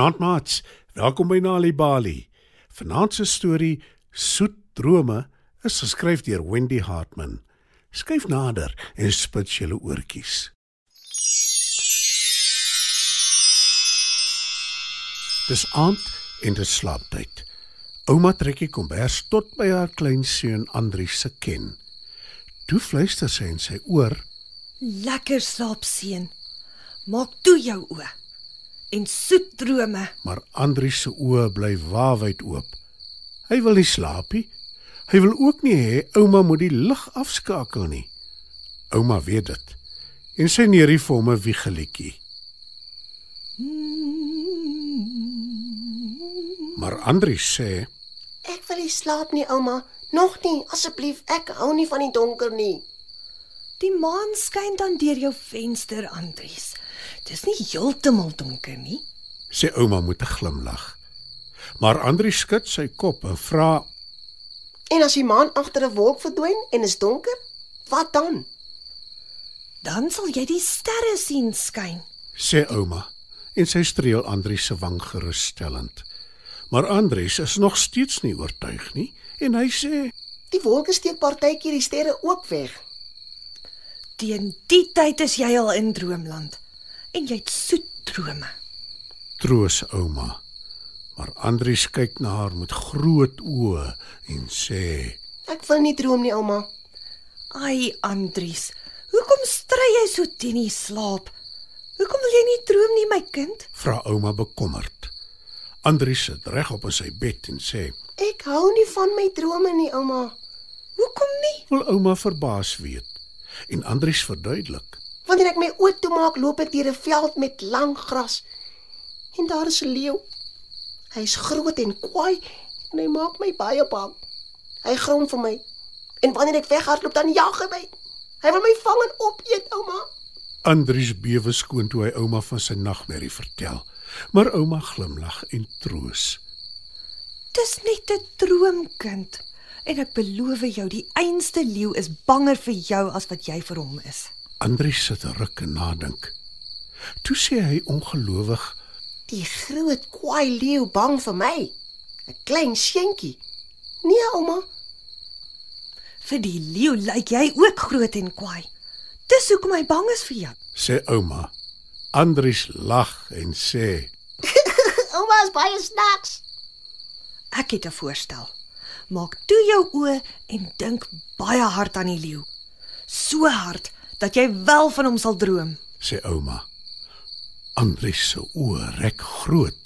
Goeienaand maats. Welkom by Nali Bali. Vanaand se storie Soet drome is geskryf deur Wendy Hartman. Skryf nader en spit julle oortjies. Dis aand en dis slaaptyd. Ouma trek die kombers tot by haar kleinseun Andrius se ken. Toe fluister sy in sy oor: Lekker slaap seun. Maak toe jou oë. En soet drome. maar Andrius se oë bly waawyd oop. Hy wil nie slaap nie. Hy wil ook nie hê ouma moet die lig afskakel nie. Ouma weet dit. En sy neerie vir hom 'n wiegelietjie. Maar Andrius sê, Ek wil nie slaap nie, ouma. Nog nie, asseblief. Ek hou nie van die donker nie. Die maan skyn dan deur jou venster, Andries. Dis nie heeltemal donker nie. sê ouma met 'n glimlag. Maar Andrius skud sy kop en vra, En as die maan agter 'n wolk verdwyn en is donker, wat dan? Dan sal jy die sterre sien skyn. sê ouma en sy streel Andrius se wang gerusstellend. Maar Andrius is nog steeds nie oortuig nie en hy sê, Die wolke steek partykeer die sterre ook weg. Teen die tyd is jy al in droomland en jy't soet drome. troos ouma. Maar Andrius kyk na haar met groot oë en sê: Ek wil nie droom nie, ouma. Ai, Andries, hoekom stry jy so teen die slaap? Hoekom wil jy nie droom nie, my kind? "Vra ouma bekommerd." Andrius sit reg op in sy bed en sê: Ek hou nie van my drome nie, ouma. Hoekom nie? "Wil ouma verbaas weet?" En Andrius verduidelik: Wanneer ek my oë toemaak, loop ek deur 'n veld met lang gras. En daar is 'n leeu. Hy is groot en kwaai en hy maak my baie bang. Hy grom vir my. En wanneer ek weghardloop, dan jag hy my. Hy wil my vang en opeet, ouma. Andrius bewe skoon toe hy ouma van sy nagmerrie vertel. Maar ouma glimlag en troos. Dis net 'n droomkind. En ek beloof jou, die einste leeu is banger vir jou as wat jy vir hom is. Andrius sit ruk en nadink. Toe sê hy ongelowig: Die groot kwaai leeu bang vir my. 'n Klein seentjie. Nee, ouma. Vir die leeu lyk jy ook groot en kwaai. Dis hoekom hy bang is vir jou. sê ouma. Andrius lag en sê: Ouma is baie snaaks. Ek het 'n voorstel. Maak toe jou oë en dink baie hard aan die leeu. So hard dat jy wel van hom sal droom. sê ouma. Andrius se oë rek groot.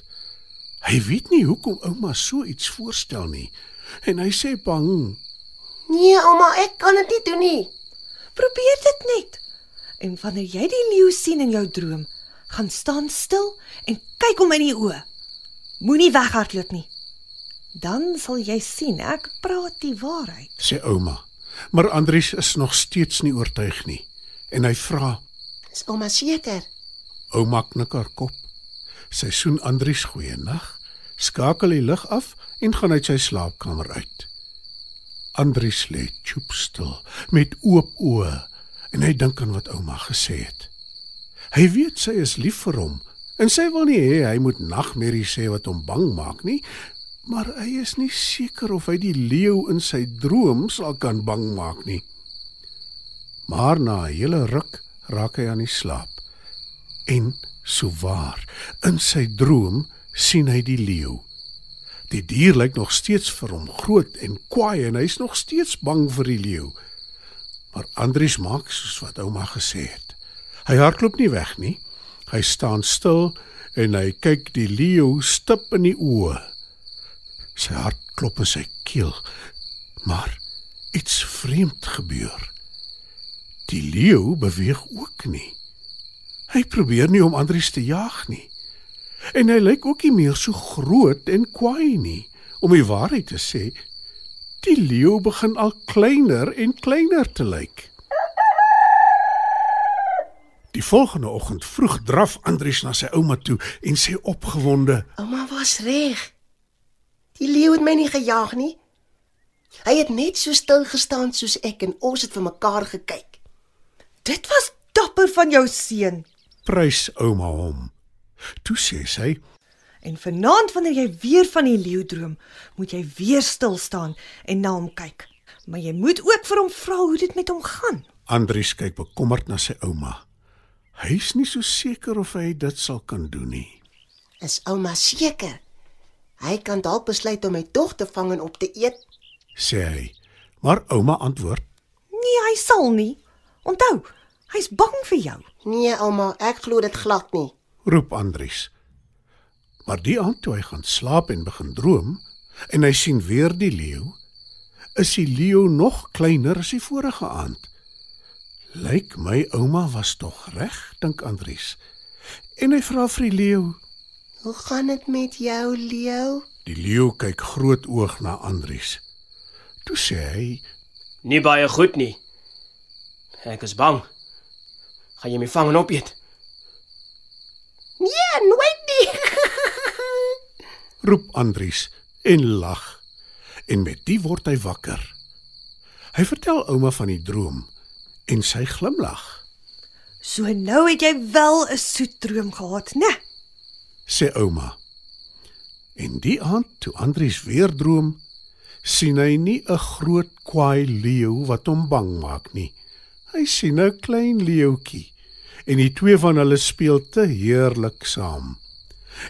Hy weet nie hoekom ouma so iets voorstel nie en hy sê bang. Nee, ouma, ek kan dit nie doen nie. Probeer dit net. En wanneer jy die leeu sien in jou droom, gaan staan stil en kyk hom in die oë. Moenie weghardloop nie. Dan sal jy sien ek praat die waarheid. sê ouma. Maar Andrius is nog steeds nie oortuig nie en hy vra. Is ouma seker? Ouma knik haar kop. Sy soen Andrius goeienag, skakel die lig af en gaan uit sy slaapkamer uit. Andrius lê choopstil met oop oë en hy dink aan wat ouma gesê het. Hy weet sy is lief vir hom en sy wil nie hê hy moet nagmerrie sê wat hom bang maak nie, maar hy is nie seker of hy die leeu in sy droom sal kan bang maak nie. Maar na 'n hele ruk raak hy aan die slaap. En souwaar, in sy droom sien hy die leeu. Die dier lyk nog steeds vir hom groot en kwaai en hy's nog steeds bang vir die leeu. Maar Andries maak soos wat ouma gesê het. Hy hardloop nie weg nie. Hy staan stil en hy kyk die leeu stip in die oë. Sy hart klop in sy keel. Maar iets vreemd gebeur. Die leeu beweeg ook nie. Hy probeer nie om Andries te jag nie. En hy lyk ook nie meer so groot en kwaai nie. Om die waarheid te sê, die leeu begin al kleiner en kleiner te lyk. Die volgende oggend vroeg draf Andries na sy ouma toe en sê opgewonde: Ouma was reg. Die leeu het my nie gejaag nie. Hy het net so stil gestaan soos ek en ons het vir mekaar gekyk. Dit was dapper van jou seun. "Prys ouma hom." Toe sê sy: En vanaand wanneer jy weer van die leeu droom, moet jy weer stil staan en na hom kyk. Maar jy moet ook vir hom vra hoe dit met hom gaan. Andries kyk bekommerd na sy ouma. Hy's nie so seker of hy dit sal kan doen nie. Is ouma seker? Hy kan dalk besluit om my tog te vang en op te eet. sê hy. Maar ouma antwoord: Nee, hy sal nie. Onthou, hy's bang vir jou. Nee, ouma, ek glo dit glad nie. roep Andries. Maar die aand toe hy gaan slaap en begin droom en hy sien weer die leeu, is die leeu nog kleiner as die vorige aand. Lyk my ouma was tog reg, dink Andries. En hy vra vir die leeu. Hoe gaan dit met jou, leeu? Die leeu kyk groot oog na Andries. Toe sê hy: Nie baie goed nie. Ek is bang. Gaan jy my vang en opeet? Nee, nooit nie. roep Andries en lag. En met dit word hy wakker. Hy vertel ouma van die droom en sy glimlag. So nou het jy wel 'n soet droom gehad, né? sê ouma. En die aand toe Andries weer droom, sien hy nie 'n groot kwaai leeu wat hom bang maak nie. Hy sien 'n klein leeuetjie en die twee van hulle speel te heerlik saam.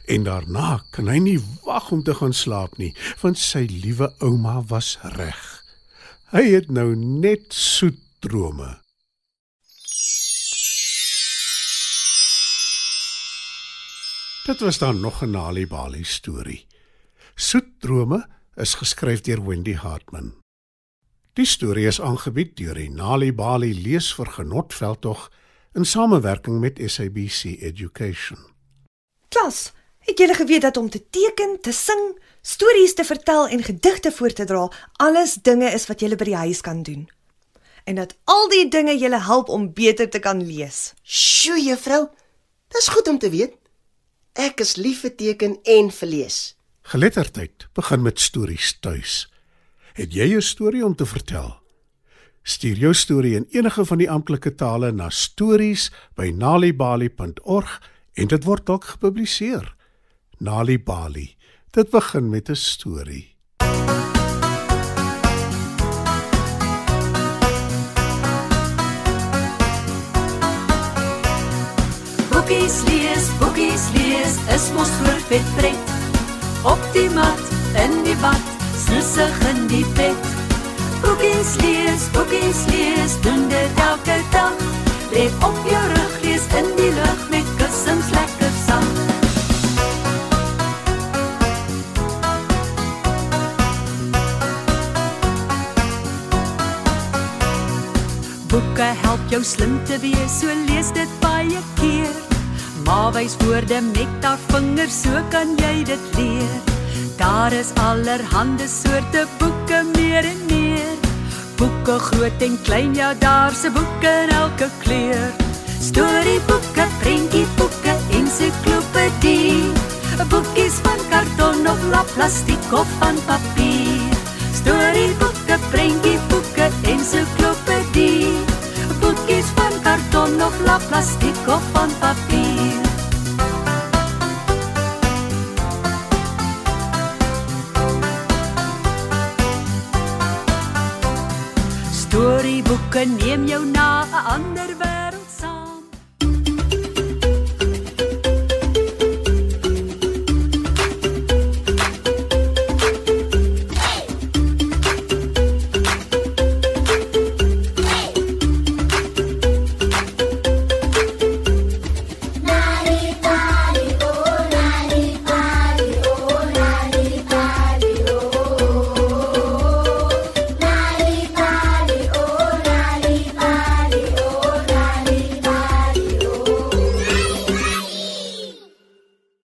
En daarna kan hy nie wag om te gaan slaap nie, want sy liewe ouma was reg. Hy het nou net soet drome. Dit was dan nog 'n Nali Bali storie. Soet drome is geskryf deur Wendy Hartman. Die storie is aangebied deur die Nali Bali leesvergenot veldtog in samewerking met SABC Education. Klas, het julle geweet dat om te teken, te sing, stories te vertel en gedigte voor te dra alles dinge is wat julle by die huis kan doen? En dat al die dinge julle help om beter te kan lees. Sjoe, juffrou. Dis goed om te weet. Ek is lief vir teken en vir lees. Geletterdheid begin met stories tuis. Het jy 'n storie om te vertel? Stuur jou storie in enige van die amptelike tale na stories@nalibali.org en dit word dalk gepubliseer. Nalibali. Dit begin met 'n storie. Boekies lees, boekies lees, is mos groot vet pret. Op die mat, in die bad, sissig in die bed. Boekies lees, boekies lees, doen dit elke dag. Lê op jou rug, lees in die lug met kussings lekker sag. Boeke help jou slim te wees, so lees dit baie keer. Maar wys woorde met daar vingers, so kan jy dit leer. Daar is allerhande soorte boeke meer en meer. Boeke groot en klein, ja, daar's 'n boek in elke kleur. Storieboeke, prentjieboeke, ensiklopedie. Boekies van karton of lap plastiek of van papier. Storieboeke, prentjieboeke, ensiklopedie. Boekies van karton of lap plastiek of van papier. Storieboeke neem jou na 'n ander